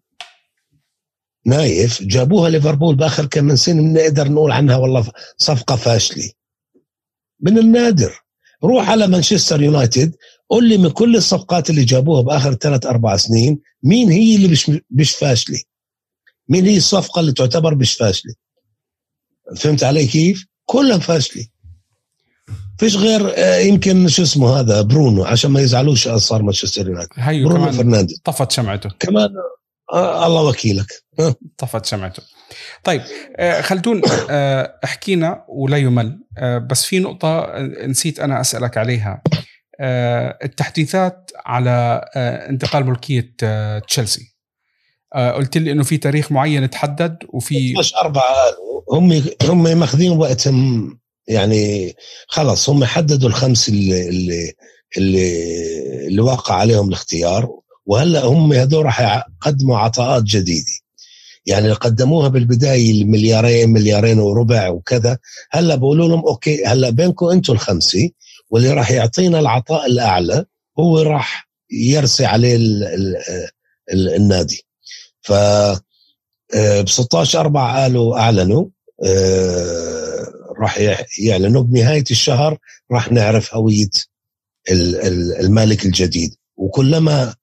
نايف جابوها ليفربول بآخر كم من سنة بنقدر نقول عنها والله صفقة فاشلة من النادر روح على مانشستر يونايتد قول لي من كل الصفقات اللي جابوها بآخر ثلاث أربع سنين مين هي اللي مش مش فاشلة؟ مين هي الصفقة اللي تعتبر مش فاشلة؟ فهمت علي كيف؟ كلها فاشلة فيش غير آه، يمكن شو اسمه هذا برونو عشان ما يزعلوش صار مانشستر يونايتد برونو فرنانديز طفت شمعته كمان آه الله وكيلك. طفت شمعته طيب آه خلدون آه احكينا ولا يمل. آه بس في نقطة نسيت أنا أسألك عليها. آه التحديثات على آه انتقال ملكية آه تشيلسي. آه قلت لي إنه في تاريخ معين تحدد وفي مش أربعة هم هم ماخذين وقتهم يعني خلص هم حددوا الخمس اللي اللي اللي, اللي وقع عليهم الاختيار. وهلا هم هذول راح يقدموا عطاءات جديدة. يعني قدموها بالبداية المليارين مليارين وربع وكذا هلا بقولوا لهم أوكي هلا بينكم أنتم الخمسة واللي راح يعطينا العطاء الأعلى هو راح يرسي عليه ال ال ال النادي. ف ب 16 4 قالوا أعلنوا آه، راح يعلنوا بنهاية الشهر راح نعرف هوية المالك الجديد. وكلما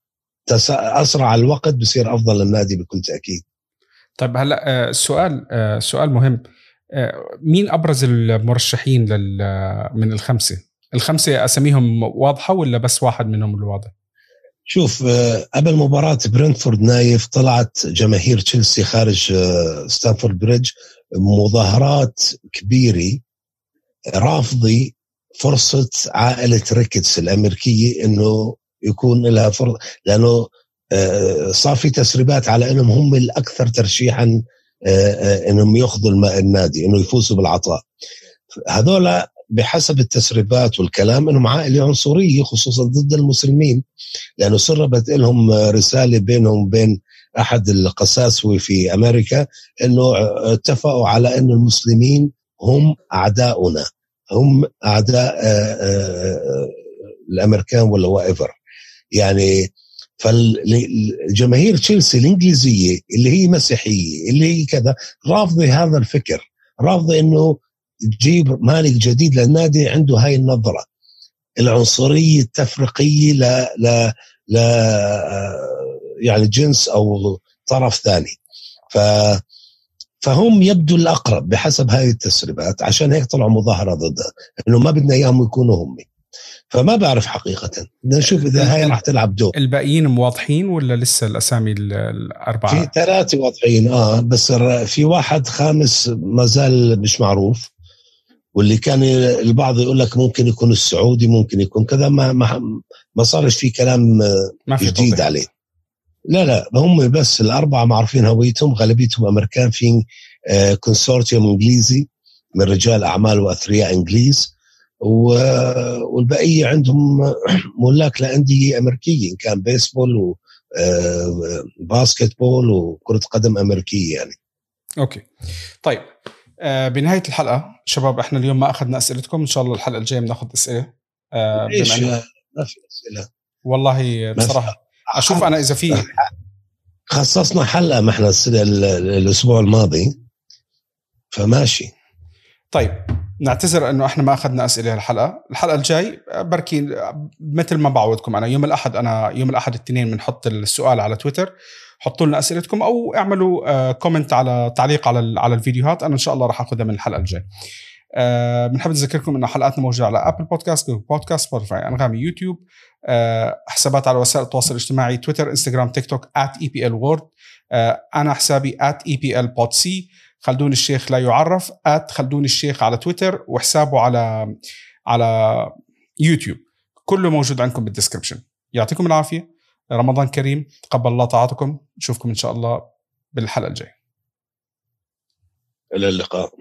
أسرع الوقت بصير أفضل للنادي بكل تأكيد طيب هلا آه، سؤال آه، سؤال مهم آه، مين أبرز المرشحين من الخمسة؟ الخمسة اساميهم واضحة ولا بس واحد منهم الواضح؟ شوف قبل مباراة برنتفورد نايف طلعت جماهير تشيلسي خارج ستانفورد بريدج مظاهرات كبيرة رافضي فرصة عائلة ريكتس الأمريكية أنه يكون لها فرصة لأنه آه، صار في تسريبات على إنهم هم الأكثر ترشيحا آه، آه، إنهم يأخذوا النادي إنه يفوزوا بالعطاء. هذول بحسب التسريبات والكلام إنهم عائلة عنصرية خصوصا ضد المسلمين لأنه سربت لهم رسالة بينهم وبين أحد القساسوه في أمريكا إنه اتفقوا على انه المسلمين هم أعداؤنا هم أعداء الأمريكان ولا وايفر يعني فالجماهير تشيلسي الإنجليزية اللي هي مسيحية اللي هي كذا رافضة هذا الفكر رافضة إنه تجيب مالك جديد للنادي عنده هاي النظرة العنصرية التفرقيه ل ل ل يعني جنس أو طرف ثاني. ف فهم يبدو الأقرب بحسب هاي التسريبات عشان هيك طلعوا مظاهرة ضدها إنه ما بدنا إياهم يكونوا هم. فما بعرف حقيقة بدنا نشوف إذا هاي راح تلعب دور الباقيين موضحين ولا لسه الأسامي الأربعة؟ في ثلاثة واضحين آه بس في واحد خامس ما زال مش معروف واللي كان البعض يقول لك ممكن يكون السعودي ممكن يكون كذا ما ما, ما صارش في كلام ما في جديد توضيح. عليه لا لا هم بس الأربعة معروفين هويتهم غالبيتهم أمريكان في آه، consortium إنجليزي من رجال أعمال وأثرياء إنجليز والبقيه عندهم ملاك لأندية أمريكية إن كان بيسبول و آه، basketball وكرة قدم أمريكية يعني. okay. طيب آه بنهاية الحلقة شباب إحنا اليوم ما أخذنا أسئلتكم إن شاء الله الحلقة الجاية بناخذ أسئلة آه ليش ما في أسئلة. والله بصراحة أشوف أنا إذا في خصصنا حلقة ما إحنا الأسبوع الماضي. فماشي. طيب نعتذر إنه إحنا ما أخذنا أسئلة الحلقة الحلقة الجاي آه، بركي آه، مثل ما بعودكم أنا يوم الأحد أنا يوم الأحد الاثنين بنحط السؤال على تويتر. حطوا لنا أسئلتكم أو اعملوا آه، كومنت على تعليق على على الفيديوهات. أنا إن شاء الله راح أخذها من الحلقة الجايه آه، بنحب نذكركم ان حلقاتنا موجودة على Apple Podcast Google Podcast Spotify أنغامي يوتيوب. آه، حسابات على وسائل التواصل الاجتماعي تويتر إنستغرام تيك توك @epl آه، أنا حسابي @epl خلدون الشيخ لا يعرف خلدون الشيخ على تويتر وحسابه على على يوتيوب. كله موجود عندكم بال description يعطيكم العافية. رمضان كريم. تقبل الله طاعتكم. نشوفكم إن شاء الله بالحلقة الجاية. إلى اللقاء.